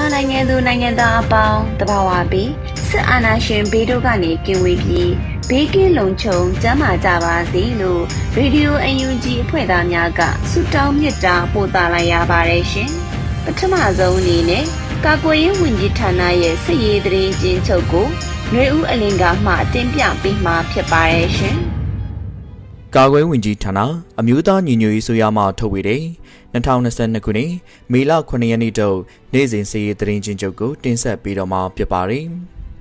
မြန်မာနိုင်ငံသူနိုင်ငံသားအပေါင်းတဘာဝပြီးစစ်အာဏာရှင်ဘေးတို့ကနေကင်းဝေးပြီးဘေးကင်းလုံခြုံကျန်းမာကြပါစေလို့ရေဒီယိုအန်ယူဂျီအဖွဲ့သားများကဆုတောင်းမြတ်တာပို့သလိုက်ရပါတယ်ရှင်ပထမဆုံးအနေနဲ့ကာကွယ်ရေးဝန်ကြီးဌာနရဲ့စစ်ရေးသတင်းကျဉ်းချုပ်ကိုຫນွေဦးအလင်ကမှတင်ပြပေးမှာဖြစ်ပါတယ်ရှင် ကာကွယ်ဝင်ကြီးဌာနအမျိုးသားညီညွတ်ရေးဆိုရမှထုတ်ဝေတဲ့2022ခုနှစ်မေလ9ရက်နေ့တုန်းနေ့စဉ်စီးရီးသတင်းချင်းချုပ်ကိုတင်ဆက်ပေးတော့မှာဖြစ်ပါတယ်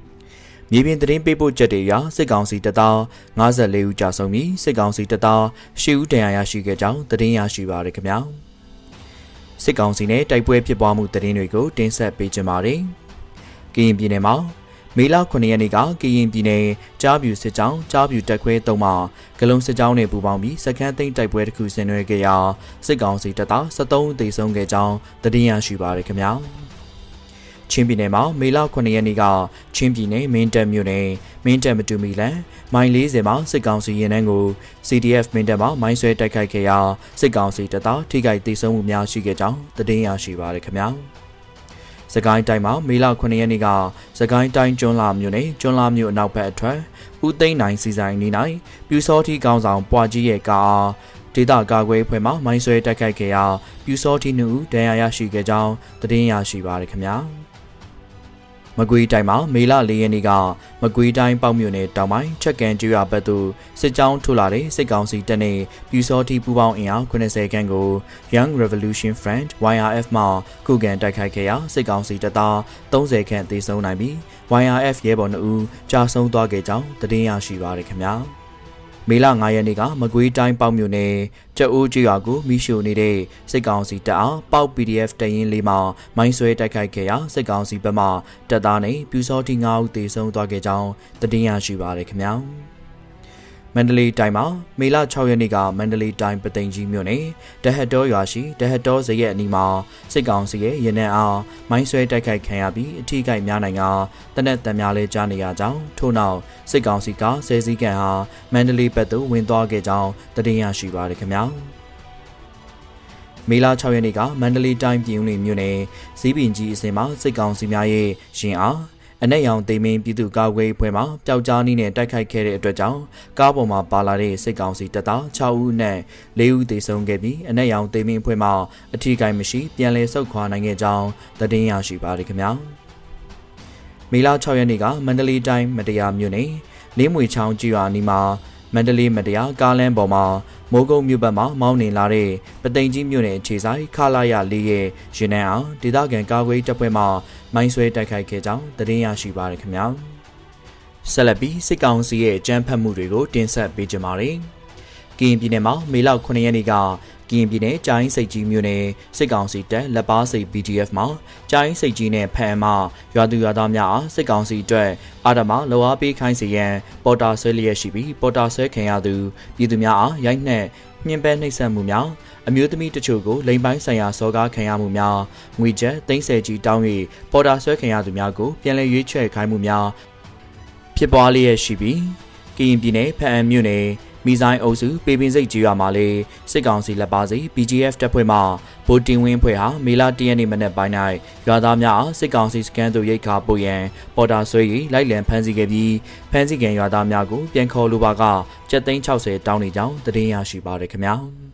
။မြေပြင်သတင်းပေးပို့ချက်တွေအရစစ်ကောင်စီတပ်သား54ဦးကြာဆုံးပြီးစစ်ကောင်စီတပ်သား10ဦးဒဏ်ရာရရှိခဲ့ကြောင်းသတင်းရရှိပါရခင်ဗျာ။စစ်ကောင်စီနဲ့တိုက်ပွဲဖြစ်ပွားမှုသတင်းတွေကိုတင်ဆက်ပေးကြပါမယ်။ကရင်ပြည်နယ်မှာ မေလ9ရက်နေ့ကကရင်ပြည်နယ်ကြားပြူစစ်ကြောင်းကြားပြူတက်ခွဲ3မှာဂလုံစစ်ကြောင်းနဲ့ပူးပေါင်းပြီးစခန်းသိမ်းတိုက်ပွဲတစ်ခုဆင်နွှဲခဲ့ရာစစ်ကောင်စီတပ်သား73ဦးသေဆုံးခဲ့ကြောင်းသတင်းရရှိပါရခင်ဗျာချင်းပြည်နယ်မှာမေလ9ရက်နေ့ကချင်းပြည်နယ်မင်းတပ်မြို့နယ်မင်းတပ်မတူမီလန်မိုင်40မှာစစ်ကောင်စီရင်နှန်းကို CDF မင်းတပ်မှာမိုင်းဆွဲတိုက်ခိုက်ခဲ့ရာစစ်ကောင်စီတပ်သားထိခိုက်သေဆုံးမှုများရှိခဲ့ကြောင်းသတင်းရရှိပါရခင်ဗျာ စကိုင်းတိုင်းမှာမေလ9ရက်နေ့ကစကိုင်းတိုင်းကျွန်းလာမြို့နယ်ကျွန်းလာမြို့အနောက်ဘက်အထွက်ဦးသိန်းနိုင်စီဆိုင်နေ၌ပြူစောထီကောင်းဆောင်ပွားကြီးရဲ့ကားဒေတာကာကွယ်ဖွဲ့မှမိုင်းဆွဲတိုက်ခိုက်ခဲ့ရာပြူစောထီနှုဒဏ်ရာရရှိခဲ့ကြောင်းသတင်းရရှိပါရခင်ဗျာ။ မကွေးတိုင်းမှာမေလ၄ရက်နေ့ကမကွေးတိုင်းပေါက်မြို့နယ်တောင်ပိုင်းချက်ကန်ကျွော်ဘက်သို့စစ်ကြောင်းထုတ်လာတဲ့စစ်ကောင်စီတပ်နဲ့ပြူစောတိပူးပေါင်းအင်အား90ခန့်ကို Young Revolution Front YRF မှခုခံတိုက်ခိုက်ခဲ့ရာစစ်ကောင်စီတပ်သား30ခန့်သေဆုံးနိုင်ပြီး YRF ရဲဘော်2ဦးကြာဆုံးသွားခဲ့ကြောင်းသတင်းရရှိပါရခင်ဗျာ။ မေလ9ရက်နေ့ကမကွေးတိုင်းပေါက်မြို့နယ်ကြက်အိုးကျွာကိုမိရှို့နေတဲ့စစ်ကောင်စီတပ်အားပေါက် PDF တရင်လေးမှာမိုင်းဆွဲတိုက်ခိုက်ခဲ့ရာစစ်ကောင်စီဘက်မှတပ်သားနဲ့ပြူစောတိ9ဦးသေဆုံးသွားခဲ့ကြောင်းသတင်းရရှိပါရခင်ဗျာ။ မန္တလေးတိုင်းမှာမေလ6ရက်နေ့ကမန္တလေးတိုင်းပသိမ်ကြီးမြို့နယ်တဟတ်တော်ရွာရှိတဟတ်တော်ဇရက်အနီးမှာစစ်ကောင်စီရဲ့ရင်နှံအားမိုင်းဆွဲတိုက်ခိုက်ခံရပြီးအထီးကိုက်များနိုင်ကတနက်တံများလဲကြားနေရကြောင်းထို့နောက်စစ်ကောင်စီကဆယ်စည်းကန်ဟာမန္တလေးဘက်သို့ဝင်သွားခဲ့ကြောင်းသတင်းရရှိပါရခင်ဗျာမေလ6ရက်နေ့ကမန္တလေးတိုင်းပြည်ဦးလွင်မြို့နယ်ဇီးပင်ကြီးအစင်မှာစစ်ကောင်စီများရဲ့ရင်အား အနက်ရောင်သိမင်းပြည်သူ့ကာကွယ်အဖွဲ့မှပျောက်ကြားနည်းနဲ့တိုက်ခိုက်ခဲ့တဲ့အတွက်ကြောင့်ကားပေါ်မှာပါလာတဲ့စစ်ကောင်စီတပ်သား6ဦးနဲ့4ဦးသေဆုံးခဲ့ပြီးအနက်ရောင်သိမင်းအဖွဲ့မှအထီးကိုင်းမရှိပြန်လည်ဆုတ်ခွာနိုင်ခဲ့ကြောင်းသတင်းရရှိပါရခင်ဗျာမေလ6ရက်နေ့ကမန္တလေးတိုင်းမတရားမြို့နယ်လင်းမွေချောင်းကြီးရွာနီမှာ မန္တလေးမတရားကားလမ်းပေါ်မှာမိုးကုတ်မြို့ဘက်မှမောင်းနေလာတဲ့ပသိမ်ကြီးမြို့နယ်အခြေဆိုင်ခလာရလေးရဲ့ရင်နှံအောင်ဒေသခံကာကွယ်တပ်ဖွဲ့မှမိုင်းဆွဲတိုက်ခိုက်ခဲ့ကြောင်းသတင်းရရှိပါရခင်ဗျာဆက်လက်ပြီးစစ်ကောင်စီရဲ့ကြမ်းဖက်မှုတွေကိုတင်ဆက်ပေးကြပါမယ် ကရင်ပြည်နယ်မှာမေလ9ရက်နေ့ကကရင်ပြည်နယ်ကြာရင်စိတ်ကြီးမြို့နယ်စစ်ကောင်စီတပ်လက်ပါစိတ် BDF မှာကြာရင်စိတ်ကြီးနဲ့ဖန်မှရွာသူရွာသားများအားစစ်ကောင်စီအတွက်အာဓမလောအားပေးခိုင်းစီရန်ပေါ်တာဆွဲလျက်ရှိပြီးပေါ်တာဆွဲခံရသူပြည်သူများအားရိုက်နှက်ညှဉ်းပန်းနှိပ်စက်မှုများအမျိုးသမီးတချို့ကိုလိမ်ပိုင်းဆိုင်ရာစောကားခံရမှုများငွေကျပ်သိန်းဆယ်ကြီးတောင်း၍ပေါ်တာဆွဲခံရသူများကိုပြန်လည်ရွေးချယ်ခိုင်းမှုများဖြစ်ပွားလျက်ရှိပြီးကရင်ပြည်နယ်ဖအံမြို့နယ် မိဆိုင်အုပ်စုပေပင်စိတ်ကြီးရွာမှာလေစစ်ကောင်စီလက်ပါစီ BGF တပ်ဖွဲ့မှဗိုလ်တင်ဝင်းဖွဲ့ဟာမေလ၁ရက်နေ့မနက်ပိုင်း၌ရွာသားများအားစစ်ကောင်စီစကန်သို့ရိတ်ခါပို့ရန်ပေါ်တာဆွဲ၍လိုက်လံဖမ်းဆီးခဲ့ပြီးဖမ်းဆီးခံရွာသားများကိုပြန်ခေါ်လိုပါကကျပ်သိန်း60တောင်းနေကြောင်းသတင်းရရှိပါရခင်ဗျာ။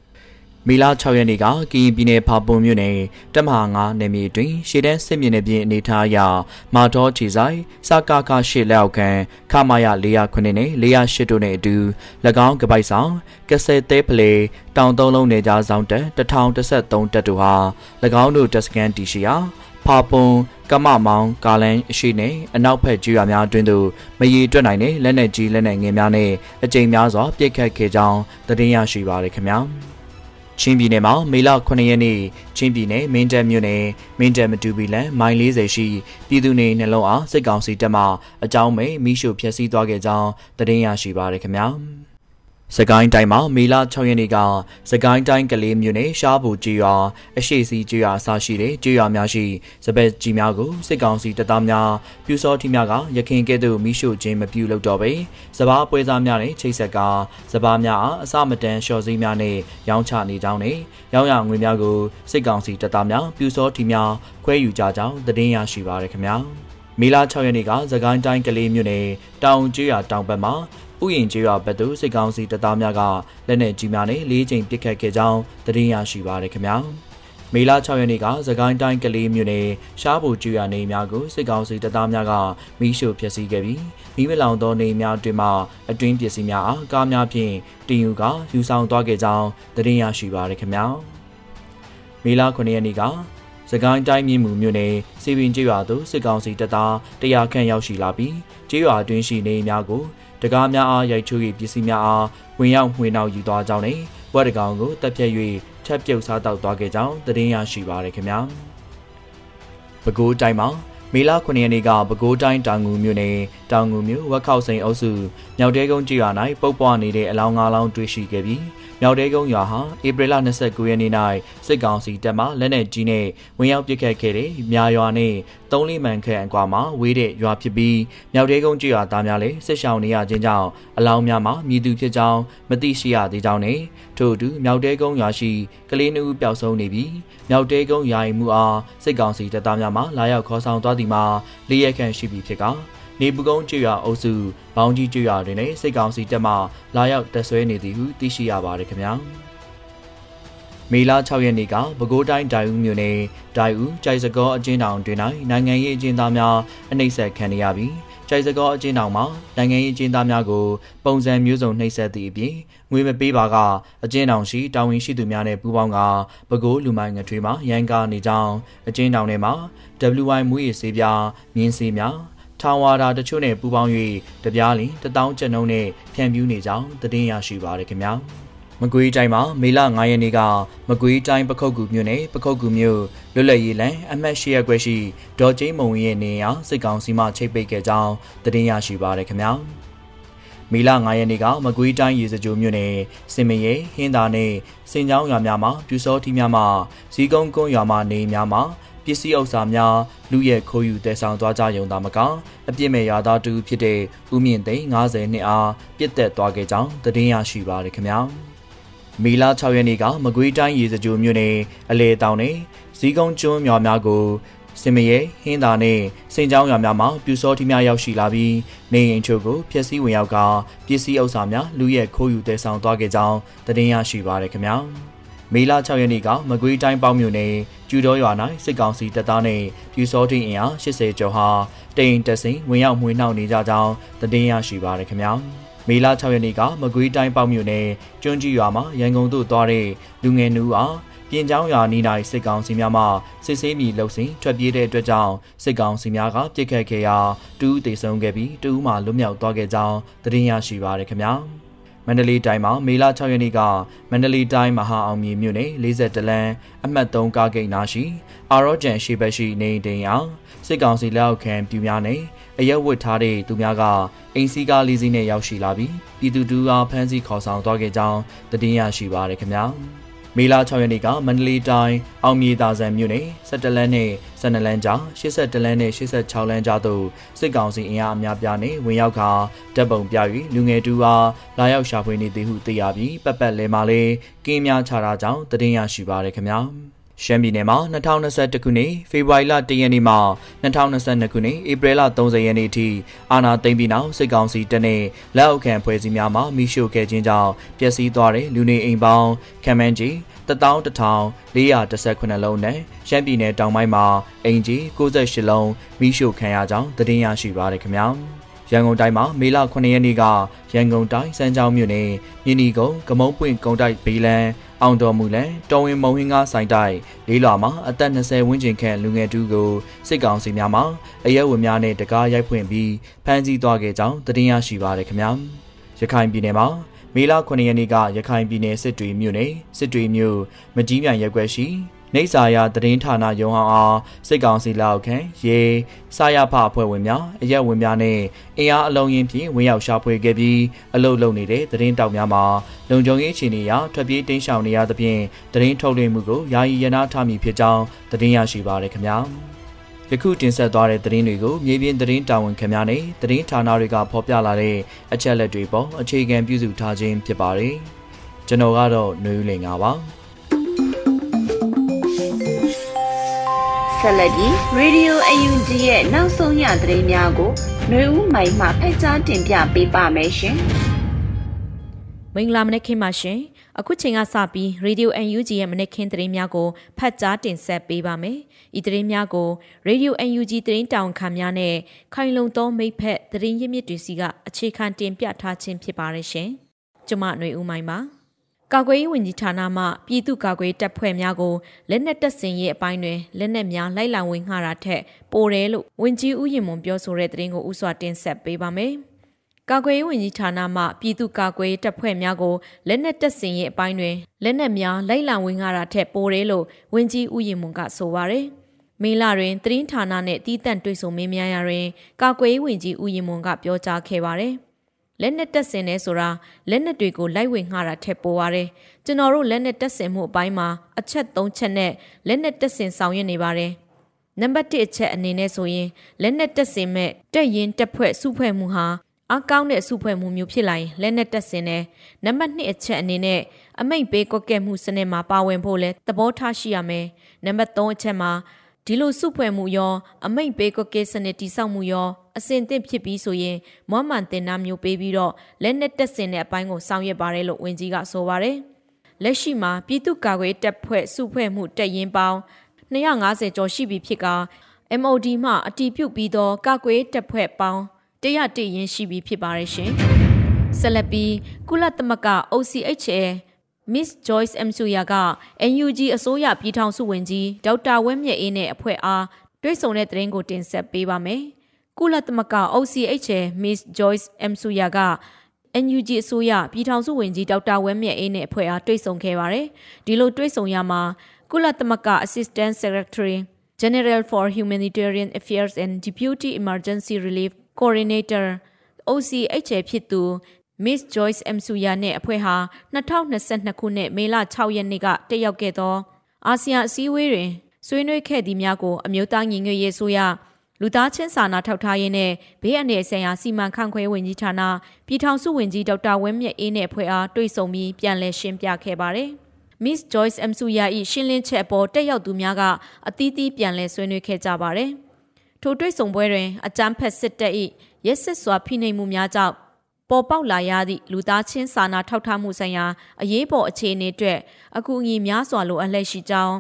မေလ6ရက်နေ့ကကရင်ပြည်နယ်ဖာပွန်မြို့နယ်တပ်မဟာ9နယ်မြေတွင်ရှေ့တန်းစစ်မြေနယ်ပြင်အနေထားအရမာတော်ချီဆိုင်စကာကရှေ့လက်အောက်ခံခမာယ409နဲ့408တို့နဲ့အတူ၎င်းကပိုက်ဆောင်ကစဲသေးပလေတောင်သုံးလုံးနေကြားဆောင်တက်1013တက်တို့ဟာ၎င်းတို့တက်စကန်တီရှိယာဖာပွန်ကမမောင်ကာလန်အရှိနဲ့အနောက်ဘက်ကျွော်များအတွင်းသို့မရီတွက်နိုင်တဲ့လက်နက်ကြီးလက်နက်ငယ်များနဲ့အကြိမ်များစွာပြစ်ခတ်ခဲ့ကြောင်းသတင်းရရှိပါရခင်ဗျာ ချင်းပြည်နယ်မှာမေလ9ရက်နေ့ချင်းပြည်နယ်မင်းတပ်မြို့နယ်မင်းတပ်မတူပီလန်မိုင်40ရှိပြည်သူနေနှလုံးအားစစ်ကောင်စီတပ်မှအကြောင်းမဲ့မိရှုဖျက်ဆီးသွားခဲ့ကြောင်းသတင်းရရှိပါရခင်ဗျာ စကိုင်းတိုင်းမှာမေလ6ရက်နေ့ကစကိုင်းတိုင်းကလေးမြို့နယ်ရှားဘူကြီးရွာအရှိစီကြီးရွာအစရှိတဲ့ကြီးရွာများရှိစပက်ကြီးများကိုစစ်ကောင်စီတပ်သားများပြူစောထီများကရခင်ကဲ့သို့မိရှုခြင်းမပြုလုပ်တော့ပေစပားပွဲစားများနဲ့ချိတ်ဆက်ကစပားများအားအစမတန်လျှော်စည်းများနဲ့ရောင်းချနေကြောင်းနဲ့ရောင်းရငွေများကိုစစ်ကောင်စီတပ်သားများပြူစောထီများခွဲယူကြကြောင်းသတင်းရရှိပါရခင်ဗျာမီလာ6ရက်နေ့ကသကိုင်းတိုင်းကလေးမြို့နယ်တောင်ကျွော်တောင်ဘက်မှာ ဥယျင်ကျေးရွာဘက်သို့စစ်ကောင်စီတပ်သားများကလက်နက်ကြီးများနဲ့၄ချိန်ပစ်ခတ်ခဲ့ကြောင်းသတင်းရရှိပါရခင်ဗျာမေလ6ရက်နေ့ကသကိုင်းတိုင်းကလေးမြို့နယ်ရှားဘူကျွော်နေများကိုစစ်ကောင်စီတပ်သားများကမိရှို့ဖျက်ဆီးခဲ့ပြီးမိမလောင်သောနေများတွင်မှအတွင်းပစ္စည်းများအားကားများဖြင့်တင်ယူကယူဆောင်သွားခဲ့ကြောင်းသတင်းရရှိပါရခင်ဗျာမေလ9ရက်နေ့ကစကိုင်းတိုင်းမြင့်မှုမြို့နယ်စီပင်ကျေးရွာသို့စစ်ကောင်စီတပ်သား100ခန့်ရောက်ရှိလာပြီးကျေးရွာအတွင်းရှိနေများကို တကားများအားရိုက်ချိုး၍ပစ္စည်းများအားဝင်ရောက်မှွေနှောက်ယူသွားကြောင်းနဲ့ဘွက်တကောင်ကိုတပ်ဖြတ်၍ချက်ပြုတ်စားတောက်သွားခဲ့ကြောင်းသတင်းရရှိပါရခင်ဗျာပဲခူးတိုင်းမှာ မေလ9ရက်နေ့ကပဲခူးတိုင်းတောင်ငူမြို့နယ်တောင်ငူမြို့ဝက်ခောက်စိန်အုပ်စုမြောက်တဲကုန်းကျေးရွာ၌ပုတ်ပွားနေတဲ့အလောင်းငါးလောင်းတွေ့ရှိခဲ့ပြီးမြောက်တဲကုန်းရွာဟာဧပြီလ29ရက်နေ့၌စစ်ကောင်စီတပ်မှလက်နက်ကြီးနဲ့ဝင်ရောက်ပစ်ခတ်ခဲ့တဲ့မြာရွာနဲ့သုံးလေးမှန်ခန့်အကွာမှာဝေးတဲ့ရွာဖြစ်ပြီးမြောက်တဲကုန်းကျေးရွာသားများလည်းစစ်ရှောင်နေရခြင်းကြောင့်အလောင်းများမှာမြည်သူဖြစ်ကြောင်းမသိရှိရသေးကြောင်းနဲ့ထို့အတူမြောက်တဲကုန်းရွာရှိကလေးနှုတ်ပျောက်ဆုံးနေပြီးမြောက်တဲကုန်းယာယီမှုအားစစ်ကောင်စီတပ်သားများမှလာရောက်ခေါ်ဆောင်သွားသည်မှာလေးရက်ခန့်ရှိပြီဖြစ်ကနေပူကုန်းကျွော်အုပ်စုဘောင်းကြီးကျွော်တွင်လည်းစိတ်ကောင်းစီတက်မှလာရောက်တက်ဆွဲနေသည်ဟုသိရှိရပါတယ်ခင်ဗျာမေလ6ရက်နေ့ကပဲခူးတိုင်းဒိုင်ဦးမြို့နယ်ဒိုင်ဦးကြိုက်စကောအကျဉ်းထောင်တွင်၌နိုင်ငံရေးအကျဉ်းသားများအနှိမ့်ဆက်ခံရပြီး ကြိုက်စကောအကျဉ်းထောင်မှာနိုင်ငံရေးအကျဉ်းသားများကိုပုံစံမျိုးစုံနှိပ်စက်သည့်အပြင်ငွေမပေးပါကအကျဉ်းထောင်ရှိတာဝန်ရှိသူများနဲ့ပူးပေါင်းကပဲခူးလူမိုင်းငထွေးမှာရန်ကားနေကြောင်းအကျဉ်းထောင်ထဲမှာ WY မူရေးစေးပြမြင်းစေးများထောင်ဝါဒတချို့နဲ့ပူးပေါင်း၍တပြားလင်တထောင်ကျပ်နှုန်းနဲ့ဖြန့်ဖြူးနေကြောင်းသတင်းရရှိပါရခင်ဗျာ မကွေးတိုင်းမှာမေလ9ရက်နေ့ကမကွေးတိုင်းပခုတ်ကူမြို့နယ်ပခုတ်ကူမြို့လွတ်လပ်ရေးလမ်းအမှတ်၈ရပ်ကွက်ရှိဒေါ်ကျင်းမုံရဲ့နေရာစစ်ကောင်စီမှချိတ်ပိတ်ခဲ့ကြောင်းသတင်းရရှိပါရခင်ဗျာမေလ9ရက်နေ့ကမကွေးတိုင်းရေစကြိုမြို့နယ်စင်မရဲဟင်းသာနဲ့စင်ချောင်းရွာများမှာပြူစောထီများမှာဇီကုန်းကုန်းရွာမှာနေများမှာပစ္စည်းဥစ္စာများလူရဲခိုးယူတည်ဆောင်သွားကြရုံသာမကအပြစ်မဲ့ရာသားတူဖြစ်တဲ့ဦးမြင့်သိန်း90နှစ်အားပြစ်သက်သွားခဲ့ကြောင်းသတင်းရရှိပါရခင်ဗျာ မီလာ6ရက်နေ့ကမကွေးတိုင်းရေစကြိုမြို့နယ်အလေတောင်နယ်ဇီးကုန်းကျွန်းမြော်များကိုစင်မရဲဟင်းသာနဲ့စင်ကြောင်းရွာများမှာပြူစောထီများရောက်ရှိလာပြီးနေအိမ်ချို့ကိုဖျက်ဆီးဝင်ရောက်ကပစ္စည်းဥစ္စာများလူရဲခိုးယူတည်ဆောင်သွားခဲ့ကြောင်းသတင်းရရှိပါရခင်ဗျာမေလ6ရက်နေ့ကမကွေးတိုင်းပေါင်းမြို့နယ်ကျူတော်ရွာ၌စစ်ကောင်စီတပ်သားနှင့်ပြူစောထင်းအင်အား80ကျော်ဟာတိန်တဆင်ဝင်ရောက်မှွေနှောက်နေကြကြောင်းသတင်းရရှိပါရခင်ဗျာ မေလ6ရက်နေ့ကမကွေးတိုင်းပေါင်းမြို့နယ်ကျွန်းကြီးရွာမှာရန်ကုန်သို့သွားတဲ့လူငယ်နူအားပြင်ကျောင်းရွာနီး၌စစ်ကောင်စီများမှစစ်ဆေးမိလှုပ်စဉ်ထွက်ပြေးတဲ့အတွက်ကြောင့်စစ်ကောင်စီများကပြစ်ခတ်ခဲ့ရာတူးတေဆုံးခဲ့ပြီးတူးမှလွတ်မြောက်သွားခဲ့ကြောင်းသတင်းရရှိပါရခင်ဗျာ။မန္တလေးတိုင်းမှာမေလ6ရက်နေ့ကမန္တလေးတိုင်းမဟာအောင်မြေမြို့နယ်42လမ်းအမှတ်3ကားဂိတ်နာရှိအာရောဂျန်ရှိဘက်ရှိနေတိန်အောင်စစ်ကောင်စီလက်အောက်ခံပြူများနဲ့ အရက်ဝတ်ထားတဲ့သူများကအိမ်စီးကားလေးစီးနဲ့ရောက်ရှိလာပြီးပြည်သူတူအားဖမ်းဆီးခေါ်ဆောင်သွားခဲ့ကြောင်းသတင်းရရှိပါရခင်ဗျာ။မေလ6ရက်နေ့ကမန္တလေးတိုင်းအောင်မြေသာဆန်မြို့နယ်17လမ်းနဲ့12လမ်းကြား82လမ်းနဲ့86လမ်းကြားသို့စစ်ကောင်စီအင်အားအများပြားနဲ့ဝင်ရောက်ခါတပ်ပုံပြ၍လူငယ်တူအားလာရောက်ရှာဖွေနေသည်ဟုသိရပြီးပတ်ပတ်လဲမှာလဲကင်းများချတာကြောင့်တည်င်းရရှိပါရခင်ဗျာ ရှမ်းပြည်နယ်မှာ2021ခုနှစ်ဖေဖော်ဝါရီလ1ရက်နေ့မှ2022ခုနှစ်ဧပြီလ30ရက်နေ့ထိအာဏာသိမ်းပြီးနောက်စစ်ကောင်စီတပ်နဲ့လက်အောက်ခံဖွဲ့စည်းများမှမိရှို့ခဲ့ခြင်းကြောင့်ပျက်စီးသွားတဲ့လူနေအိမ်ပေါင်းခံမှန်းကြီး11418လုံးနဲ့ရှမ်းပြည်နယ်တောင်ပိုင်းမှာအင်ဂျီ68လုံးမိရှုခံရကြောင်းသတင်းရရှိပါရခင်ဗျာရန်ကုန်တိုင်းမှာမေလ9ရက်နေ့ကရန်ကုန်တိုင်းစမ်းချောင်းမြို့နယ်မြင်းဒီကုန်းကမုံပွင့်ကုန်းတိုက်ဘေးလန်း အောင်တော်မူလန်တော်ဝင်မုံဟင်းကားဆိုင်တိုက်လေးလွာမှာအသက်20ဝန်းကျင်ခန့်လူငယ်တူကိုစစ်ကောင်စီများမှအရက်ဝင်များနဲ့တကားရိုက်ဖွင့်ပြီးဖမ်းဆီးသွားခဲ့ကြောင်းသတင်းရရှိပါရခင်ဗျာရခိုင်ပြည်နယ်မှာမေလ9ရက်နေ့ကရခိုင်ပြည်နယ်စစ်တွေမြို့နယ်စစ်တွေမြို့မကြီးမြိုင်ရက်ွက်ရှိ နေစာယာသတင်းဌာနရုံးဟောင်းအားစစ်ကောင်စီလက်အောက်ခံရေစာရဖအဖွဲ့ဝင်များအရက်ဝင်များနဲ့အင်အားအလုံးရင်းဖြင့်ဝင်ရောက်ရှာဖွေခဲ့ပြီးအလုတ်လုံနေတဲ့သတင်းတောက်များမှာလုံခြုံရေးအခြေအနေအရထွက်ပြေးတိမ်းရှောင်နေရသဖြင့်သတင်းထုတ်လွှင့်မှုကိုယာယီရနာထားမည်ဖြစ်ကြောင်းသတင်းရရှိပါရခင်ဗျာယခုတင်ဆက်သွားတဲ့သတင်းတွေကိုမြေပြင်သတင်းတာဝန်ခံများနဲ့သတင်းဌာနတွေကဖော်ပြလာတဲ့အချက်လက်တွေပေါ်အခြေခံပြုစုထားခြင်းဖြစ်ပါတယ်ကျွန်တော်ကတော့ຫນွေဦးလင်ပါ ဆက်လက်ပြီး Radio UNG ရဲ့နောက်ဆုံးရသတင်းများကိုຫນွေဦးမိုင်မှဖက်ကြားတင်ပြပေးပါမယ်ရှင်။မင်္ဂလာမနက်ခင်းပါရှင်။အခုချိန်ကစပြီး Radio UNG ရဲ့မနက်ခင်းသတင်းများကိုဖတ်ကြားတင်ဆက်ပေးပါမယ်။ဤသတင်းများကို Radio UNG သတင်းတောင်ခံများနဲ့ခိုင်လုံသောမိဖက်သတင်းရင်းမြစ်တွေစီကအခြေခံတင်ပြထားခြင်းဖြစ်ပါရဲ့ရှင်။ကျွန်မຫນွေဦးမိုင်ပါ။ ကာကွယ်ရေးဝန်ကြီးဌာနမှပြည်သူ့ကာကွယ်တပ်ဖွဲ့များကိုလက်နက်တပ်ဆင်ရေးအပိုင်းတွင်လက်နက်များလိုက်လံဝင်ငှားတာထက်ပိုတယ်လို့ဝန်ကြီးဦးရင်မွန်ပြောဆိုတဲ့သတင်းကိုဥစွာတင်ဆက်ပေးပါမယ်။ကာကွယ်ရေးဝန်ကြီးဌာနမှပြည်သူ့ကာကွယ်ရေးတပ်ဖွဲ့များကိုလက်နက်တပ်ဆင်ရေးအပိုင်းတွင်လက်နက်များလိုက်လံဝင်ငှားတာထက်ပိုတယ်လို့ဝန်ကြီးဦးရင်မွန်ကဆိုပါရယ်။မေလာတွင်သတင်းဌာနနှင့်တီးတန့်တွေ့ဆုံမေးမြန်းရာတွင်ကာကွယ်ရေးဝန်ကြီးဦးရင်မွန်ကပြောကြားခဲ့ပါရယ်။ လက်နက်တက်ဆင်နေဆိုတာလက်နက်တွေကိုလိုက်ဝေငှားတာထက်ပိုပါတယ်ကျွန်တော်တို့လက်နက်တက်ဆင်မှုအပိုင်းမှာအချက်၃ချက်နဲ့လက်နက်တက်ဆင်ဆောင်ရွက်နေပါတယ်နံပါတ်1အချက်အနေနဲ့ဆိုရင်လက်နက်တက်ဆင်မဲ့တက်ရင်တက်ဖွဲ့စုဖွဲ့မှုဟာအကောင်းတဲ့စုဖွဲ့မှုမျိုးဖြစ်လာရင်လက်နက်တက်ဆင်တယ်နံပါတ်2အချက်အနေနဲ့အမိတ်ပေးကွက်ကဲမှုစနစ်မှာပါဝင်ဖို့လဲသဘောထားရှိရမယ်နံပါတ်3အချက်မှာဒီလိုစုဖွဲ့မှုရောအမိတ်ပေးကွက်ကဲစနစ်တိစောက်မှုရော အစင်သင့်ဖြစ်ပြီးဆိုရင်မွမ်းမံတင်နာမျိုးပေးပြီးတော့လက်နက်တက်ဆင်တဲ့အပိုင်းကိုဆောင်ရွက်ပါတယ်လို့ဝန်ကြီးကဆိုပါတယ်။လက်ရှိမှာပြည်သူ့ကာကွယ်တပ်ဖွဲ့စုဖွဲ့မှုတက်ရင်ပေါင်း250ကျော်ရှိပြီဖြစ်က MOD မှအတီးပြုတ်ပြီးသောကာကွယ်တပ်ဖွဲ့ပေါင်း100တရင်ရှိပြီဖြစ်ပါတယ်ရှင်။ဆက်လက်ပြီးကုလသမဂ္ဂ OCHA Miss Joyce M. Suya က NUG အစိုးရပြည်ထောင်စုဝန်ကြီးဒေါက်တာဝင်းမြတ်အေးနဲ့အဖွဲ့အားတွေ့ဆုံတဲ့သတင်းကိုတင်ဆက်ပေးပါမယ်။ ကုလသမဂ္ဂ OCHA Miss Joyce M. Suya က NUG အစိုးရပြည်ထောင်စုဝန်ကြီးဒေါက်တာဝင်းမြတ်အေးနဲ့အဖွဲ့အားတွေ့ဆုံခဲ့ပါတယ်။ဒီလိုတွေ့ဆုံရမှာကုလသမဂ္ဂ Assistant Secretary General for Humanitarian Affairs and Deputy Emergency Relief Coordinator OCHA ဖြစ်သူ Miss Joyce M. Suya နဲ့အဖွဲ့ဟာ2022ခုနှစ်မေလ6ရက်နေ့ကတက်ရောက်ခဲ့သောအာဆီယံအစည်းအဝေးတွင်ဆွေးနွေးခဲ့သည့်များကိုအမျိုးသားညီညွတ်ရေးဆိုရ လူသားချင်းစာနာထောက်ထားရေးနဲ့ဘေးအန္တရာယ်ဆိုင်ရာစီမံခန့်ခွဲဝင်ကြီးဌာနပြည်ထောင်စုဝန်ကြီးဒေါက်တာဝင်းမြတ်အေးနဲ့ဖွဲ့အားတွေ့ဆုံပြီးပြန်လည်ရှင်းပြခဲ့ပါတယ်။ Miss Joyce M. Suya ၏ရှင်းလင်းချက်အပေါ်တက်ရောက်သူများကအသီးသီးပြန်လည်ဆွေးနွေးခဲ့ကြပါတယ်။ထိုတွေ့ဆုံပွဲတွင်အကြမ်းဖက်စစ်တပ်၏ရက်စစ်စွာဖိနှိပ်မှုများကြောင့်ပေါ်ပေါက်လာရသည့်လူသားချင်းစာနာထောက်ထားမှုဆိုင်ရာအရေးပေါ်အခြေအနေအတွက်အကူအညီများစွာလိုအပ်လျက်ရှိကြောင်း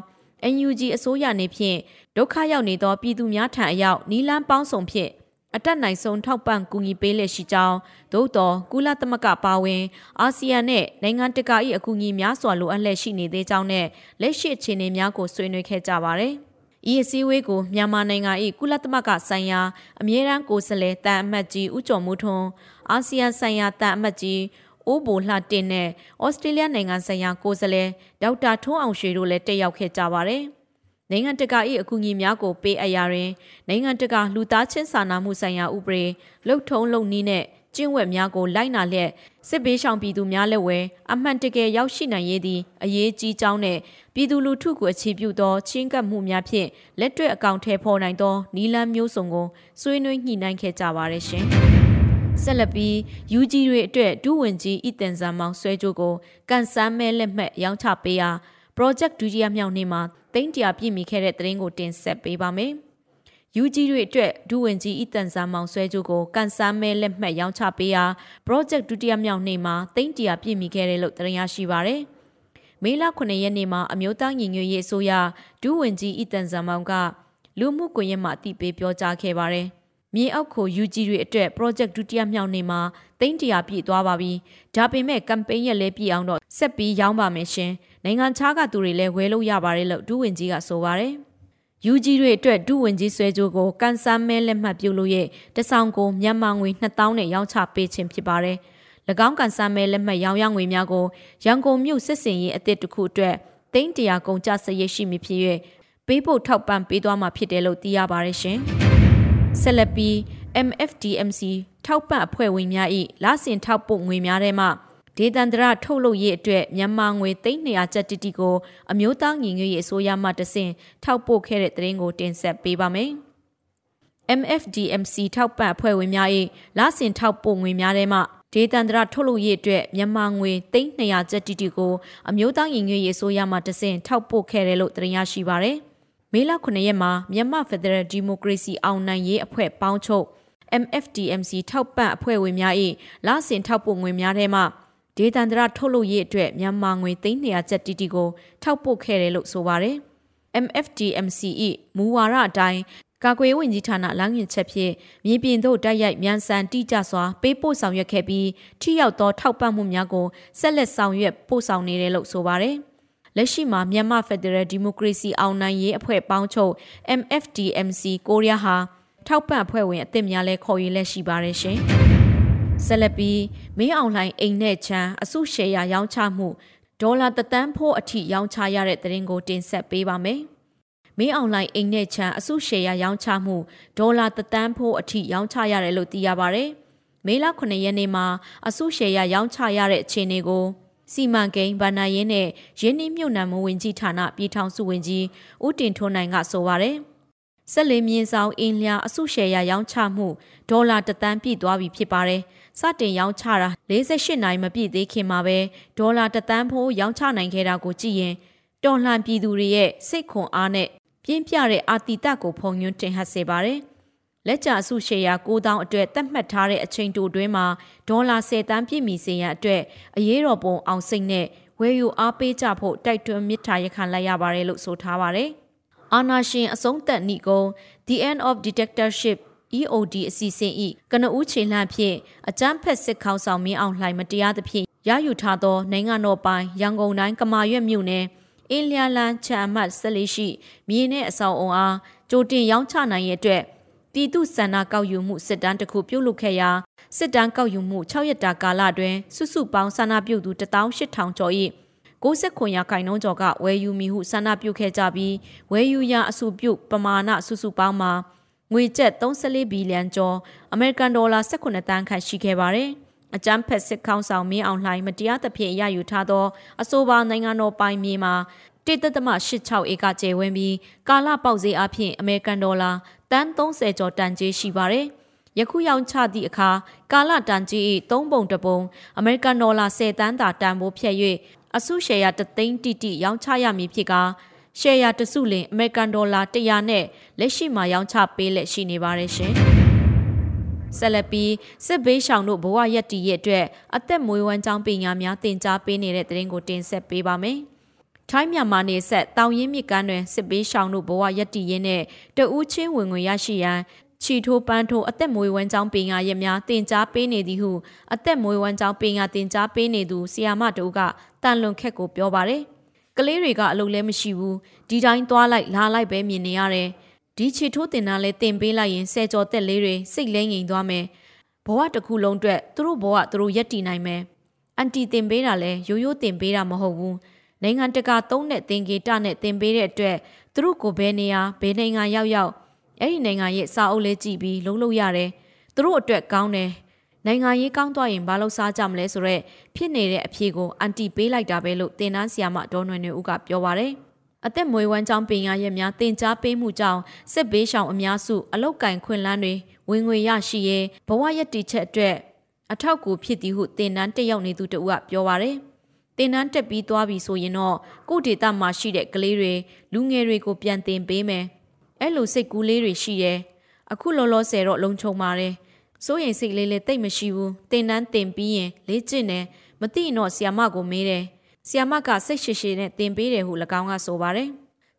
NUG အစိုးရနေဖြင့် ဒုက္ခရောက်နေသောပြည်သူများထံအရောက်နီလန်းပေါင်းစုံဖြင့်အတက်နိုင်ဆုံးထောက်ပံ့ကူညီပေးလက်ရှိကြောင်းသို့တော်ကုလသမဂ္ဂပါဝင်အာဆီယံနဲ့နိုင်ငံတကာ၏အကူအညီများစွာလိုအပ်လက်ရှိနေသေးကြောင်းနဲ့လက်ရှိအခြေအနေများကိုဆွေးနွေးခဲ့ကြပါသည်။ဤအစည်းအဝေးကိုမြန်မာနိုင်ငံ၏ကုလသမဂ္ဂဆိုင်ရာအမြဲတမ်းကိုယ်စားလှယ်တန်အမတ်ကြီးဦးကျော်မိုးထွန်းအာဆီယံဆိုင်ရာတန်အမတ်ကြီးအိုးဘိုလှတင်နဲ့ဩစတြေးလျနိုင်ငံဆိုင်ရာကိုယ်စားလှယ်ဒေါက်တာထွန်းအောင်ရွှေတို့လည်းတက်ရောက်ခဲ့ကြပါတယ်။ နိုင်ငံတကာ၏အကူအညီများကိုပေးအပ်ရာတွင်နိုင်ငံတကာလူသားချင်းစာနာမှုဆိုင်ရာဥပဒေလှုပ်ထုံးလုပ်နည်းနဲ့ကျင့်ဝတ်များကိုလိုက်နာလျက်စစ်ဘေးရှောင်ပြည်သူများလက်ဝဲအမှန်တကယ်ရောက်ရှိနိုင်ရေးသည်အရေးကြီးကြောင်းနဲ့ပြည်သူလူထုကိုအခြေပြုသောချင်းကပ်မှုများဖြင့်လက်တွေ့အကောင့်ထဲပေါ်နိုင်သောနီလန်းမျိုးစုံကိုဆွေးနွေးညှိနှိုင်းခဲ့ကြပါရရှင်။ဆက်လက်ပြီး UG တွေအတွက်ဒုဝန်ကြီးဤတင်ဇာမောင်ဆွဲကြိုးကိုကန်ဆန်းမဲလက်မှတ်ရောင်းချပေးရာ project ဒုတိယမြောက်နေ့မှာ တိမ့်တရာပြည့်မီခဲ့တဲ့သတင်းကိုတင်ဆက်ပေးပါမယ်။ UG တွေအတွက်ဒုဝန်ကြီးဤတန်ဆာမောင်ဆွဲကြိုးကိုကန်ဆန်းမဲလက်မှတ်ရောင်းချပေးရာ project ဒုတိယမြောက်နေ့မှာတိမ့်တရာပြည့်မီခဲ့တယ်လို့သတင်းရရှိပါရယ်။မေလ9ရက်နေ့မှာအမျိုးသားညီညွတ်ရေးအစိုးရဒူးဝင်ကြီးအီတန်ဇမ်မောင်ကလူမှုကွန်ရက်မှာအသိပေးပြောကြားခဲ့ပါတယ်။ မြေအောက်ကို UG တွေအတွက် project ဒုတိယမြောက်နေ့မှာသိန်းတရာပြည့်သွားပါပြီ။ဒါပေမဲ့ campaign ရက်လည်းပြည့်အောင်တော့ဆက်ပြီးရောင်းပါမယ်ရှင်။နိုင်ငံခြားကသူတွေလည်းဝယ်လို့ရပါတယ်လို့ဒူးဝင်ကြီးကဆိုပါတယ်။ UG တွေအတွက်ဒုဝင်ကြီးဆွဲကြိုးကိုကန်ဆာမဲလက်မှတ်ပြုလို့ရဲ့တဆောင်ကိုမြန်မာငွေ2000နဲ့ရောင်းချပေးခြင်းဖြစ်ပါတယ်။၎င်းကန်ဆာမဲလက်မှတ်ရောင်းရငွေများကိုရန်ကုန်မြို့စစ်စင်ရေးအသစ်တစ်ခုအတွက်သိန်းတရာကုန်ကျစရိတ်ရှိမည်ဖြစ်၍ပေးဖို့ထောက်ပံ့ပေးသွားမှာဖြစ်တယ်လို့သိရပါတယ်ရှင်။ ဆက်လက်ပြီး MFDMC ထောက်ပံ့အဖွဲ့ဝင်များ၏လစဉ်ထောက်ပို့ငွေများထဲမှဒေသန္တရထုတ်လုပ်ရေးအတွက်မြန်မာငွေ300ကျပ်တိတိကိုအမျိုးသားညီညွတ်ရေးအစိုးရမှတဆင့်ထောက်ပို့ခဲ့တဲ့သတင်းကိုတင်ဆက်ပေးပါမယ်။ MFDMC ထောက်ပံ့အဖွဲ့ဝင်များ၏လစဉ်ထောက်ပို့ငွေများထဲမှဒေသန္တရထုတ်လုပ်ရေးအတွက်မြန်မာငွေ300ကျပ်တီတီကိုအမျိုးသားညီညွတ်ရေးဆိုရမှတဆင့်ထောက်ပို့ခဲ့တယ်လို့သိရရှိပါရယ်။ မေလ9ရက်မှာမြန်မာဖက်ဒရယ်ဒီမိုကရေစီအောင်နိုင်ရေးအဖွဲ့ပေါင်းချုပ် MFDMC ထောက်ပံ့အဖွဲ့ဝင်များ၏လစဉ်ထောက်ပို့ငွေများထဲမှဒေသန္တရထုတ်လုပ်ရေးအတွက်မြန်မာငွေ300ကျပ်တီတီကိုထောက်ပို့ခဲ့တယ်လို့ဆိုပါရယ်။ MFDMC ၏မူဝါဒအတိုင်းကာကွယ်ဝင်ကြီးဌာနလောင်းရင်ချက်ဖြင့်မြေပြင်သို့တိုက်ရိုက်မြန်ဆန်တိကျစွာပေးပို့ဆောင်ရွက်ခဲ့ပြီးထိရောက်သောထောက်ပံ့မှုများကိုဆက်လက်ဆောင်ရွက်ပို့ဆောင်နေတယ်လို့ဆိုပါတယ်။ လက်ရှိမှာမြန်မာဖက်ဒရယ်ဒီမိုကရေစီအောင်နိုင်ရေးအဖွဲ့ပေါင်းချုပ် MFDMC ကိုရီးယားဟာထောက်ပံ့အဖွဲ့ဝင်အသစ်များလည်းခေါ်ယူလက်ရှိပါတယ်ရှင်။ဆက်လက်ပြီးမင်းအောင်လှိုင်အိမ်နဲ့ချမ်းအစုရှယ်ယာရောင်းချမှုဒေါ်လာတသန်းဖိုးအထိရောင်းချရတဲ့သတင်းကိုတင်ဆက်ပေးပါမယ်။မင်းအောင်လှိုင်အိမ်နဲ့ချမ်းအစုရှယ်ယာရောင်းချမှုဒေါ်လာတသန်းဖိုးအထိရောင်းချရတယ်လို့သိရပါဗျ။မေလ9ရက်နေ့မှာအစုရှယ်ယာရောင်းချရတဲ့အခြေအနေကို စီမံကိန်းဗဏ္ဍာရေးနဲ့ရင်းနှီးမြှုပ်နှံမှုဝင်ကြီးဌာနပြည်ထောင်စုဝင်ကြီးဦးတင်ထွန်းနိုင်ကဆိုပါရယ်ဆက်လေမြင်းဆောင်အင်းလျာအစုရှယ်ယာရောင်းချမှုဒေါ်လာတသန်းပြည့်သွားပြီဖြစ်ပါတယ်။စတင်ရောင်းချတာ48နိုင်မပြည့်သေးခင်မှာပဲဒေါ်လာတသန်းဖိုးရောင်းချနိုင်ခဲ့တာကိုကြည့်ရင်တော်လှန်ပြည်သူတွေရဲ့စိတ်ခွန်အားနဲ့ပြင်းပြတဲ့အာတီတကိုဖုံညွှန်းတင်ဟပ်စေပါတယ်။ လက်ကျအစုရှယ်ယာ9000အတွက်သတ်မှတ်ထားတဲ့အချိန်တိုတွင်းမှာဒေါ်လာ10တန်းပြည့်မီစေရန်အတွက်အရေးတော်ပုံအောင်စိတ်နဲ့ဝယ်ယူအားပေးကြဖို့တိုက်တွန်းမြစ်တာရခံလိုက်ရပါတယ်လို့ဆိုထားပါတယ်။အာနာရှင်အဆုံးသက်ဏီကုံ The End of Dictatorship EOD အစီအစဉ်ဤကနဦးခြေလှမ်းဖြင့်အကြမ်းဖက်စစ်ခေါင်းဆောင်မင်းအောင်လှိုင်မတရားသဖြင့်ရယူထားသောနိုင်ငံတော်ပိုင်ရန်ကုန်တိုင်းကမာရွက်မြို့နယ်အင်းလျာလန်ချံအမှတ်14ရှိမြေနဲ့အဆောင်အုံအားကြိုတင်ရောင်းချနိုင်ရဲ့အတွက် ပြည်သူစန္ဒကောက်ယူမှုစစ်တမ်းတစ်ခုပြုလုပ်ခဲ့ရာစစ်တမ်းကောက်ယူမှု6ရက်တာကာလအတွင်းစုစုပေါင်းဆန္ဒပြုသူ18000ကျော်၏69ရာခိုင်နှုန်းကျော်ကဝယ်ယူမိဟုဆန္ဒပြုခဲ့ကြပြီးဝယ်ယူရာအစုပြုပမာဏစုစုပေါင်းမှာငွေကျပ်34ဘီလီယံကျော်အမေရိကန်ဒေါ်လာ18တန်းခန့်ရှိခဲ့ပါတယ်။အကြမ်းဖက်စစ်ခေါင်းဆောင်မင်းအောင်လှိုင်မတရားသဖြင့်ရယူထားသောအဆိုပါနိုင်ငံတော်ပိုင်မြေမှာတိတသမ86ဧကကျယ်ဝန်းပြီးကာလပေါက်ဈေးအဖြစ်အမေရိကန်ဒေါ်လာ တန်30ကျော်တန်ကြေးရှိပါတယ်။ယခုရောင်းချသည့်အခါကာလတန်ကြေး၏၃ပုံတပုံအမေရိကန်ဒေါ်လာ10တန်းသာတန်ဖိုးဖြတ်၍အစုရှယ်ယာတသိန်းတိတိရောင်းချရမည်ဖြစ်ကာရှယ်ယာတစုလင်အမေရိကန်ဒေါ်လာ100နဲ့လက်ရှိမှာရောင်းချပေးလက်ရှိနေပါတယ်ရှင်။ဆက်လက်ပြီးစစ်ဘေးရှောင်တို့ဘဝရက်တီရဲ့အတွက်အသက်မွေးဝမ်းကြောင်းပညာများတင် जा ပေးနေတဲ့သတင်းကိုတင်ဆက်ပေးပါမယ်။ ထိုင်းမြန်မာနေဆက်တောင်ရင်းမြစ်ကမ်းတွင်စစ်ဘေးရှောင်တို့ဘဝရက်တီရင်နဲ့တဦးချင်းဝင်ငွေရရှိရန်ချီထိုးပန်းထိုးအသက်မွေးဝမ်းကြောင်းပညာရက်များ တင် जा ပေးနေသည်ဟုအသက်မွေးဝမ်းကြောင်းပညာတင် जा ပေးနေသူဆီယာမတို့ကတန်လွန်ခက်ကိုပြောပါတယ်။ကလေးတွေကအလုပ်လည်းမရှိဘူးဒီတိုင်းသွားလိုက်လာလိုက်ပဲမြင်နေရတယ်။ဒီချီထိုးတင်တာလဲတင်ပေးလိုက်ရင်ဆဲကြော်တက်လေးတွေစိတ်လဲငြိမ်သွားမယ်ဘဝတစ်ခုလုံးအတွက်သူတို့ဘဝသူတို့ရက်တည်နိုင်မယ်အန်တီတင်ပေးတာလဲရိုးရိုးတင်ပေးတာမဟုတ်ဘူး နိုင်ငံတကာသုံးတဲ့သင်္ကေတနဲ့တင်ပေးတဲ့အတွက်သူတို့ကိုဘယ်နေရာဘယ်နိုင်ငံရောက်ရောက်အဲ့ဒီနိုင်ငံရဲ့စာအုပ်လေးကြည့်ပြီးလုံးလို့ရတယ်သူတို့အတွက်ကောင်းတယ်နိုင်ငံရေးကောင်းသွားရင်ဘာလို့စားကြမလဲဆိုတော့ဖြစ်နေတဲ့အဖြေကိုအန်တီပေးလိုက်တာပဲလို့တင်နန်းဆီယာမဒေါ်နွယ်နွယ်ဦးကပြောပါတယ်အသက်မွေးဝမ်းကြောင်းပင်ရရဲ့များတင် जा ပေးမှုကြောင့်စစ်ဘေးရှောင်အများစုအလောက်ကင်ခွင့်လန်းတွေဝင်ငွေရရှိရဲဘဝရည်တည်ချက်အတွက်အထောက်ကူဖြစ်သည်ဟုတင်နန်းတက်ရောက်နေသူတဦးကပြောပါရယ် တင်နန်းတက်ပြီးသွားပြီဆိုရင်တော့ကိုဒေတာမှာရှိတဲ့ကလေးတွေလူငယ်တွေကိုပြန်တင်ပေးမယ်အဲ့လိုစိတ်ကူးလေးတွေရှိရဲအခုလောလောဆယ်တော့လုံခြုံပါတယ်စိုးရင်စိတ်လေးလေးတိတ်မရှိဘူးတင်နန်းတင်ပြီးရင်လေးကျင့်တယ်မသိရင်တော့ဆီယာမကိုမေးတယ်ဆီယမကစိတ်ရှိရှိနဲ့တင်ပေးတယ်ဟု၎င်းကဆိုပါတယ်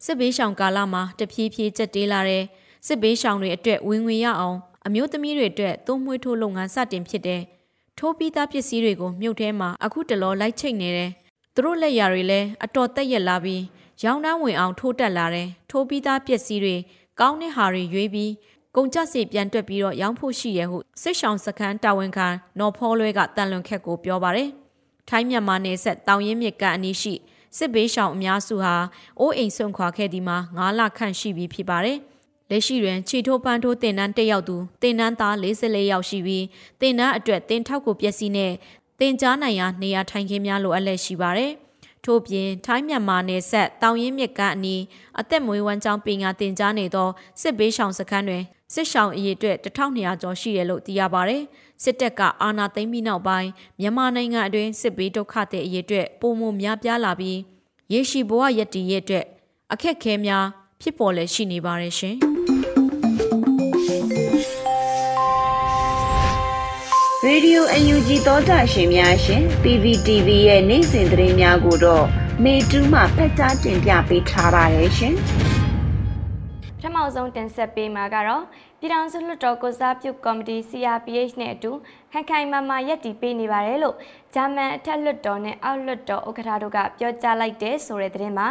စစ်ဘေးရှောင်ကာလမှာတဖြည်းဖြည်းကျက်တေးလာတဲ့စစ်ဘေးရှောင်တွေအတွက်ဝင်ငွေရအောင်အမျိုးသမီးတွေအတွက်သွုံးမွေးထိုးလုပ်ငန်းစတင်ဖြစ်တဲ့ ထိုးပြီးသားပစ္စည်းတွေကိုမြုပ်ထဲမှာအခုတလောလိုက်ချိတ်နေတယ်သူတို့လက်ရာတွေလည်းအတော်တက်ရက်လာပြီးရောင်းနှမ်းဝင်အောင်ထိုးတက်လာတယ်ထိုးပြီးသားပစ္စည်းတွေကောင်းတဲ့ဟာတွေရွေးပြီးကုန်ကြစီပြန်တွက်ပြီးတော့ရောင်းဖို့ရှိရဟုစစ်ဆောင်စခန်းတာဝန်ခံနော်ဖောလွဲကတန်လွန်ခက်ကိုပြောပါတယ်ထိုင်းမြန်မာနယ်ဆက်တောင်ရင်မြစ်ကအနီးရှိစစ်ဘေးရှောင်အများစုဟာအိုးအိမ်ဆွန့်ခွာခဲ့ဒီမှာ9လခန့်ရှိပြီဖြစ်ပါတယ်။ လက်ရှိတွင်ခြေထိုးပန်းထိုးတင်နန်းတက်ရောက်သူတင်နန်းသား44ယောက်ရှိပြီးတင်နန်းအတွက်တင်ထောက်ကိုပျက်စီးနဲ့တင်ကြားနိုင်ရာနေရာထိုင်ခင်းများလိုအပ်လက်ရှိပါတယ်။ထို့ပြင်ထိုင်းမြန်မာနယ်ဆက်တောင်ရင်မြစ်ကအနီးအသက်မွေးဝမ်းကြောင်းပညာသင်ကြားနေသောစစ်ဘေးရှောင်စခန်းတွင်စစ်ရှောင်အရေအတွက်1200ကျော်ရှိတယ်လို့သိရပါတယ်။စစ်တပ်ကအာဏာသိမ်းပြီးနောက်ပိုင်းမြန်မာနိုင်ငံအတွင်းစစ်ဘေးဒုက္ခသည်အရေအတွက်ပိုမိုများပြားလာပြီးရေရှည်ဘဝရည်တည်ရဲ့အတွက်အခက်ခဲများ ဖြစ်ပေါ်လည်းရှိနေပါတယ်ရှင်။ရေဒီယိုအန်ယူဂျီသောတာရှင်များရှင် PVTV ရဲ့နေ့စဉ်သတင်းများကိုတော့မေတူးမှဖတ်ကြားတင်ပြပေးထားပါတယ်ရှင်။ပထမဆုံးတင်ဆက်ပေးမှာကတော့ပြည်ထောင်စုလွှတ်တော်ကိုစားပြုကော်မတီ CRPH နဲ့အတူခိုင်ခိုင်မာမာရပ်တည်ပေးနေပါတယ်လို့ဂျာမန်အထက်လွှတ်တော်နဲ့အောက်လွှတ်တော်ဥက္ကဋ္ဌတို့ကပြောကြားလိုက်တဲ့ဆိုတဲ့သတင်းမှာ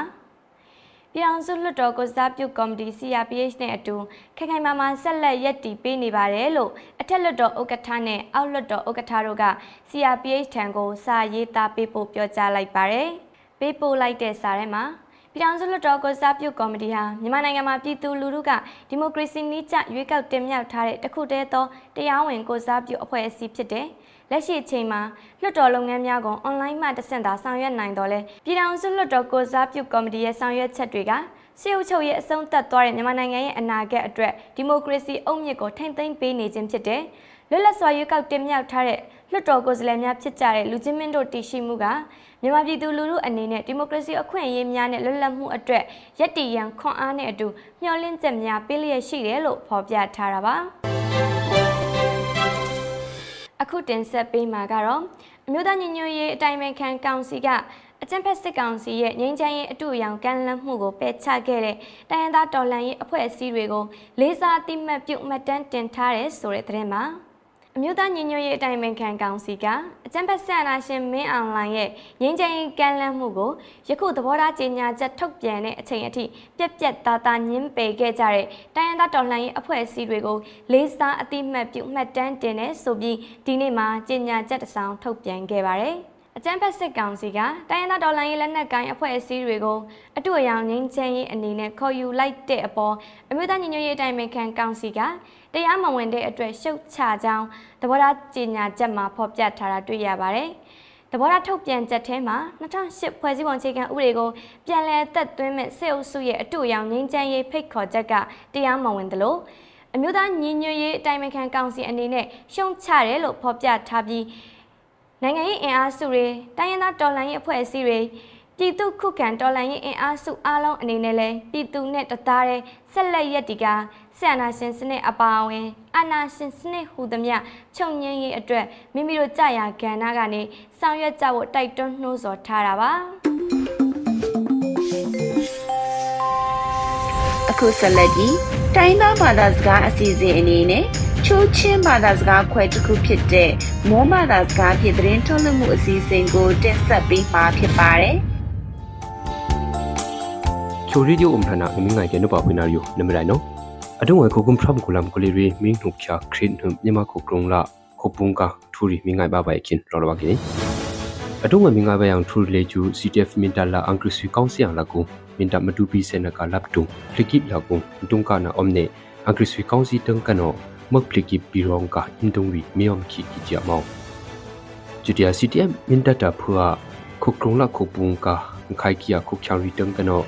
ပြည်အောင်စုလွှတ်တော်ကိုစားပြုကော်မတီ CRPH နဲ့အတူခိုင်ခိုင်မာမာဆက်လက်ရပ်တည်ပေးနေပါတယ်လို့အထက်လွှတ်တော်ဥက္ကဋ္ဌနဲ့အောက်လွှတ်တော်ဥက္ကဋ္ဌတို့က CRPH ထံကိုစာရေးသားပေးပို့ပြောကြားလိုက်ပါတယ်။ပေးပို့လိုက်တဲ့စာထဲမှာပြည်ထောင်စုလွှတ်တော်ကိုစားပြုကော်မတီဟာမြန်မာနိုင်ငံမှာပြည်သူလူထုကဒီမိုကရေစီနည်းကျရွေးကောက်တင်မြှောက်ထားတဲ့တခုတည်းသောတရားဝင်ကိုစားပြုအဖွဲ့အစည်းဖြစ်တဲ့ လက်ရှိအချိန်မှာလွှတ်တော်လုပ်ငန်းများကိုအွန်လိုင်းမှတဆင့်သာဆောင်ရွက်နိုင်တော့လဲပြည်ထောင်စုလွှတ်တော်ကိုစားပြုကော်မတီရဲ့ဆောင်ရွက်ချက်တွေကရှေ့အုပ်ချုပ်ရေးအဆုံးသတ်သွားတဲ့မြန်မာနိုင်ငံရဲ့အနာဂတ်အတွက်ဒီမိုကရေစီအုတ်မြစ်ကိုထိမ့်သိမ်းပေးနေခြင်းဖြစ်တဲ့လွတ်လပ်စွာရွေးကောက်တင်မြှောက်ထားတဲ့လွှတ်တော်ကိုယ်စားလှယ်များဖြစ်ကြတဲ့လူချင်းမင်းတို့တည်ရှိမှုကမြန်မာပြည်သူလူထုအနေနဲ့ဒီမိုကရေစီအခွင့်အရေးများနဲ့လွတ်လပ်မှုအတွက်ရည်တည်ရန်ခွန်အားနဲ့အတူမျှော်လင့်ချက်များပေးလျက်ရှိတယ်လို့ဖော်ပြထားတာပါ အခုတင်ဆက်ပေးမှာကတော့အမျိုးသားညီညွတ်ရေးအတိုင်းအမြခံကောင်စီကအကြံဖက်စစ်ကောင်စီရဲ့ငြိမ်းချမ်းရေးအတူအယောင်ကမ်းလှမ်းမှုကိုပယ်ချခဲ့တဲ့တိုင်းရင်းသားတော်လှန်ရေးအဖွဲ့အစည်းတွေကိုလေးစားတိမှတ်ပြုမှတ်တမ်းတင်ထားတဲ့ဆိုတဲ့သတင်းမှာ အမျိုးသားညီညွတ်ရေးအတိုင်းအမြခံကောင်စီကအကြံဖက်ဆန္ဒရှင်မင်းအောင်လှိုင်ရဲ့ငြိမ်းချမ်းရေးကမ်းလှမ်းမှုကိုယခုသဘောထားကြေညာချက်ထုတ်ပြန်တဲ့အချိန်အထိပြက်ပြက်သားသားညှင်းပယ်ခဲ့ကြတဲ့တိုင်းရင်းသားတော်လှန်ရေးအဖွဲ့အစည်းတွေကိုလေးစားအတိမတ်ပြုမှတ်တမ်းတင်တဲ့ဆိုပြီးဒီနေ့မှာကြေညာချက်တစ်စောင်ထုတ်ပြန်ခဲ့ပါတယ်။အကြံဖက်စစ်ကောင်စီကတိုင်းရင်းသားဒေါ်လာရေးလက်နက်ကိုင်းအဖွဲ့အစည်းတွေကိုအတူအယောင်ငင်းချမ်းရေးအနေနဲ့ခေါ်ယူလိုက်တဲ့အပေါ်အမျိုးသားညီညွတ်ရေးအတိုင်းအခံကောင်စီက တရားမဝင်တဲ့အတွက်ရှုတ်ချကြောင်းသဘောထားကြေညာချက်မှာဖော်ပြထားတာတွေ့ရပါတယ်။သဘောထားထုတ်ပြန်ချက်ထဲမှာ2008ဖွဲ့စည်းပုံအခြေခံဥပဒေကိုပြန်လည်သက်သွင်းမဲ့စစ်အုပ်စုရဲ့အတူအယောင်ငင်းချမ်းရေးဖိတ်ခေါ်ချက်ကတရားမဝင်သလိုအမျိုးသားညီညွတ်ရေးအတိုင်းအခံကောင်စီအနေနဲ့ရှုံချတယ်လို့ဖော်ပြထားပြီးနိုင်ငံရေးအင်အားစုတွေတိုင်းရင်းသားတော်လှန်ရေးအဖွဲ့အစည်းတွေပြည်သူခုခံတော်လှန်ရေးအင်အားစုအားလုံးအနေနဲ့လည်းပြည်သူနဲ့တသားတည်းဆက်လက်ရည်တည်က ဆက်အာဏာရှင်စနစ်အပါအဝင်အာဏာရှင်စနစ်ဟူသမျှချုပ်ငြင်းရေးအတွက်မိမိတို့ကြာရာကဏ္ဍကနေဆောင်ရွက်ကြဖို့တိုက်တွန်းနှိုးဆော်ထားတာပါအခုဆက်လက်ပြီးတိုင်းသားဘာသာစကားအစီအစဉ်အနေနဲ့ချိုးချင်းဘာသာစကားခွဲတစ်ခုဖြစ်တဲ့မိုးဘာသာစကားဖြင့်သတင်းထုတ်လွှင့်မှုအစီအစဉ်ကိုတင်ဆက်ပေးမှာဖြစ်ပါတယ်။ချိုရီဒီယိုအုံထနာနမငိုင်ကနပပွေနာရီယိုနမရိုင်နော်။ အတုံဝဲခုကုမ်ဖရမ်ကူလမ်ကူလီရီမင်းနှုတ်ချခရင်နှုံညမခုကရုံလာခုပုန်ကာထူရီမင်းငိုင်ဘာဘိုင်ခင်ရောလဝကိအတုံဝဲမင်းငိုင်ဘယံထူရီလေကျူ CTF မင်တလာအန်ကရစီကောင်စီယံလာကူမင်တမတူပီစနကလပ်တုံဖလစ်ကိလာကူတုံကနာအုံနေအန်ကရစီကောင်စီတန်ကနော magpliki pirong ka indongri meom ki ki ja mau jutia ctm min data phua khokrong la khopung ka khai kia khok chang ri tang kano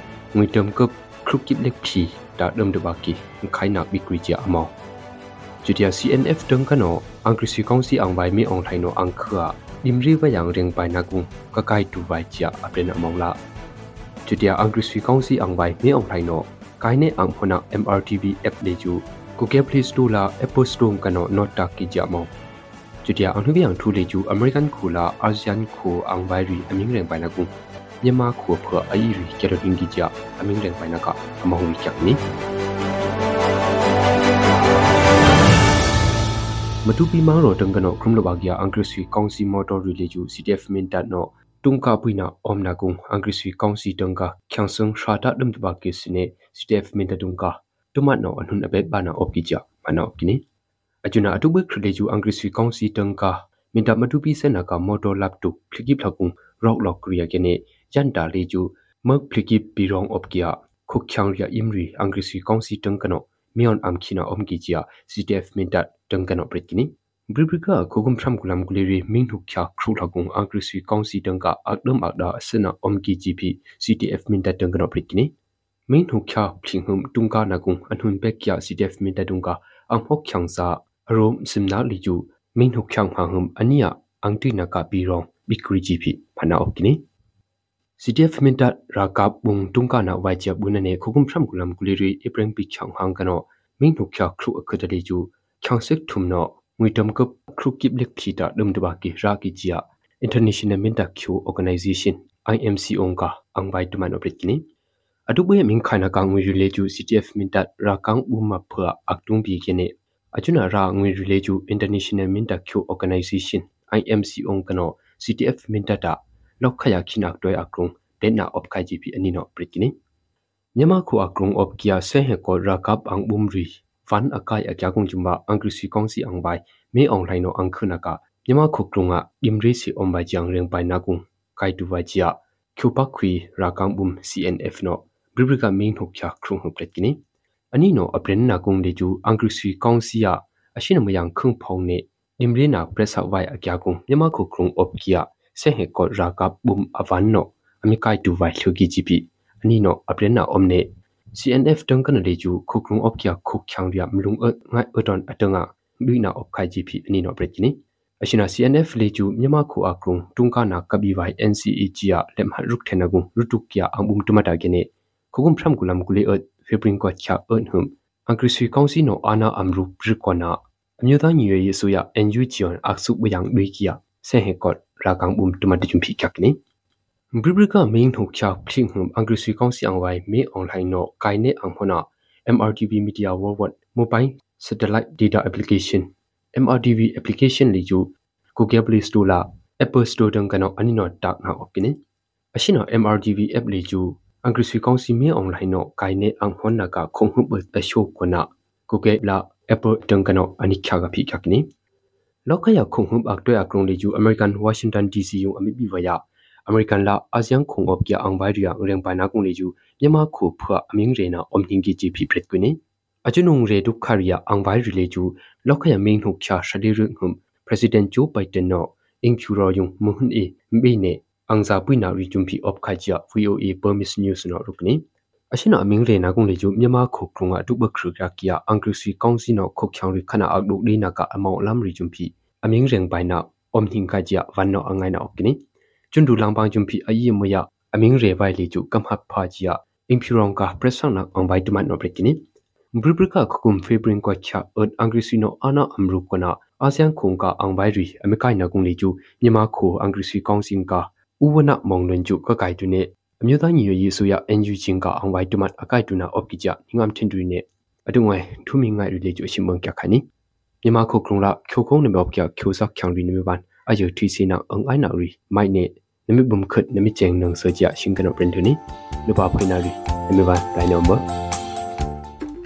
ngui tam kap khuk kip lek phi ta dam de ba ki khai na bi kri ja mau jutia cnf tang kano angkri si kong si ang bai mi ong thai no ang khua dimri ba yang reng pai na gung ka kai tu bai cha apren among la jutia angkri si kong si ang bai mi ong thai no kai ne ang phona mrtv app le ju Google Play Store လာ Apple Store ကနော် not ta ki ja mo จุดยาอังทุกอย่างทุเลจูอเมริกันคูลาอาเซียนคูอังไบรีอมิงเรงไปนะกุ မြန်မာခုဖွာအီရီကရဒင်းကြီးကြအမင်းရင်ပိုင်နာကအမောင်ဝီချက်နီမတူပီမာရောတန်ကနောခရုမလဘာဂီယာအင်္ဂရိစီကောင်စီမော်တော်ရီလီဂျူ CTF မင်တတ်နောတုံကပွိနာအ ோம் နာကုံအင်္ဂရိစီကောင်စီတန်ကချန်ဆန်ရှာတာဒမ်တဘာကိစနေ CTF မင်တတုံကတုမတ်နောအနှုန်အဘက်ဘာနာအော့ကီကြမနောကိနီအကျွနာအတုဘခရလေဂျူအင်္ဂရိစီကောင်စီတန်ကမင်တမတူပီစနာကမော်တော်လပ်တုဖလီကိဖလကုံရော့လော့ကရီယာကနေ yan da le ju merk pliki pirong op kia khuk khyang ria imri angri si kong si tung kano mion am khina om gi chia ctf min dat tung kano pret kini bribrika khogum tham kulam kuleri min huk kya khru lagung angri si kong si tung ka akdam akda asena om gi gp ctf min dat tung kano pret kini min huk kya plinghum tungka nagung anhun pek kya ctf min dat tungka ang hok khyang sa arom simna li ju min huk khyang ha hum ania angti naka pirong bikri gp phana op kini CTF minta rakap bung tungka na wajia bunane khokum phram kulam kuliri ipreng pi chang hang kano ming nuk kya khru akadali ju chang sek thum no ngui tam kap khru kip lek phita dum dba ki ra ki chia international minta kyu organization IMC onka angbai tuman opret kini adubwe ming khana ka ngui rile ju CTF minta rakang buma phwa aktung bi kene achuna ra ngui rile ju international minta kyu organization IMC onkano CTF minta ta လောက်ခရခိနာတွဲအကရုံတဲ့နာအော့ခိုင်ဂျီပီအနီနောပရစ်ကိနီမြန်မာခုအကရုံအော့ကီယာဆဲဟေကောရာကပ်အန်ဘုံရီဖန်အကိုင်အကြကုံဂျုံဘာအန်ကရစီကောင်စီအန်ဘိုင်မေအွန်လိုင်းနောအန်ခနကမြန်မာခုကရုံကဒီမရီစီအွန်ဘိုင်ဂျန်ရင်ပိုင်နာကုံကိုင်တူဝါချီယာကျူပခွီရာကောင်ဘုံ CNF နောဘရိဘရိကမင်းဟုတ်ချခရုံဟုတ်ပလက်ကိနီအနီနောအပရင်နာကုံလေကျူအန်ကရစီကောင်စီယာအရှိနမယံခုံဖောင်းနေဒီမရီနာပရက်ဆဝိုင်အကြကုံမြန်မာခုကရုံအော့ကီယာ se he ko raka bum avan no ami kai tu vai thlugi gp ani no aprena omne cnf tang kan le ju khukrung op kya khuk chang ria mlung a ngai aton atanga luina op khai gp ani no brekini ashina cnf le ju myama khu akrung tungka na kabi vai nce chia lem ha ruk thena gung rutuk kya ambum tumata gene khugum phram kulam kule a febrin ko kya ern hum angrisui kaunsi no ana amru prikona အမျိုးသားညီညွတ်ရေးအစိုးရ NUG အခစုဘယံဒွေကီယာဆဲဟေကော့ ရာကောင်ဘုံတမတချုံဖိကကနိဘရိဘရကမင်းထုတ်ချောက်ဖလင်းဟွမ်အင်္ဂရိစီကောင်စီအန်ဝိုင်မေအွန်လိုင်းနောကိုင်နေအန်ဟနာ MRTV Media Worldwide Mobile Satellite Data Application MRTV application လီကျူ Google Play Store လာ Apple Store တန်ကနောအနိနောတက်နာအော့ကိနိအရှိနော MRTV app လီကျူအင်္ဂရိစီကောင်စီမေအွန်လိုင်းနောကိုင်နေအန်ဟနာကခုံဟုဘတရှိုကနာ Google လာ Apple တန်ကနောအနိချာကဖိကကနိ လောက်ကရခုံဟုဘအကတွဲအကရုံလီကျူအမေရိကန်ဝါရှင်တန် DC ယုံအမိပိဝရအမေရိကန်လာအာဆီယံခုံအော့ပြအောင်ဘိုင်ရီယာရင်ပိုင်နာကုံလီကျူမြန်မာခုဖွာအမင်းရေနာအုံဟင်ကီဂျီပီပရက်ကွနီအချွနုံရေဒုခရီယာအောင်ဘိုင်ရီလေကျူလောက်ကရမင်းဟုတ်ချာရှဒီရုံဟုံ President Joe Biden နောအင်ကျူရောယုံမွန်အေမိနေ ang za pui na ri chum phi op khai cha VOA Permis News no rukni ashina aming re na kung le ju myama khok krunga tu ba khru kya kia angkrisi kaunsi no khok khyang ri khana ak duk de na ka amau lam ri chum phi aming reng bai na om hing ka ja van no angai na okini chundu langbang chum phi ayi mo ya aming re bai le chu kam hap pha ji ya impurong ka presang na ong bai tuman no brekini bribrika khukum febrin ko cha ot angrisi no ana amrup kona ASEAN khong ka ang bai ri amekai na kung le chu myama kho angrisi kaunsin ka ဥဝနမောင်လွန်ကျုကကိုက်တူနေအမျိုးသားညီညွတ်ရေးဆိုရ NU ချင်းကအောင်ဝိုင်တူမတ်အကိုက်တူနာအော့ကီကြငမ်ထင်တူနေအတုငွယ်ထူမီငိုင်ရီလေကျအရှိမုံကြခါနီ မြန်မာခုကရုံလာချိုခုံးနေမော့ကချိုဆက်ချောင်ရီနေမ ban အယုထီစီနာအင်အိုင်နာရီမိုက်နေနမိဘုံခတ်နမိကျင်းနန်းစကြရှင်ကနပရင်တူနီလူပါဖိနာရီနမိ ban တိုင်းနံပါတ်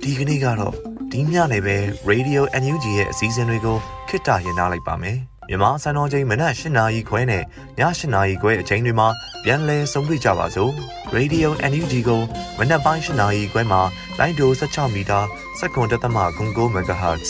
ဒီကနေ့ကတော့ဒီညနေပဲ Radio NUG ရဲ့အစည်းအဝေးကိုခਿੱတရနာလိုက်ပါမယ်မြန်မာစံတော်ချိန်မနက်၈နာရီခွဲနဲ့ည၈နာရီခွဲအချိန်တွေမှာပြန်လည်ဆုံးဖြတ်ကြပါစို့ Radio NUG ကိုမနက်ပိုင်း၈နာရီခွဲမှာလိုင်းဒို16မီတာစက္ကန့်တသမ9 MHz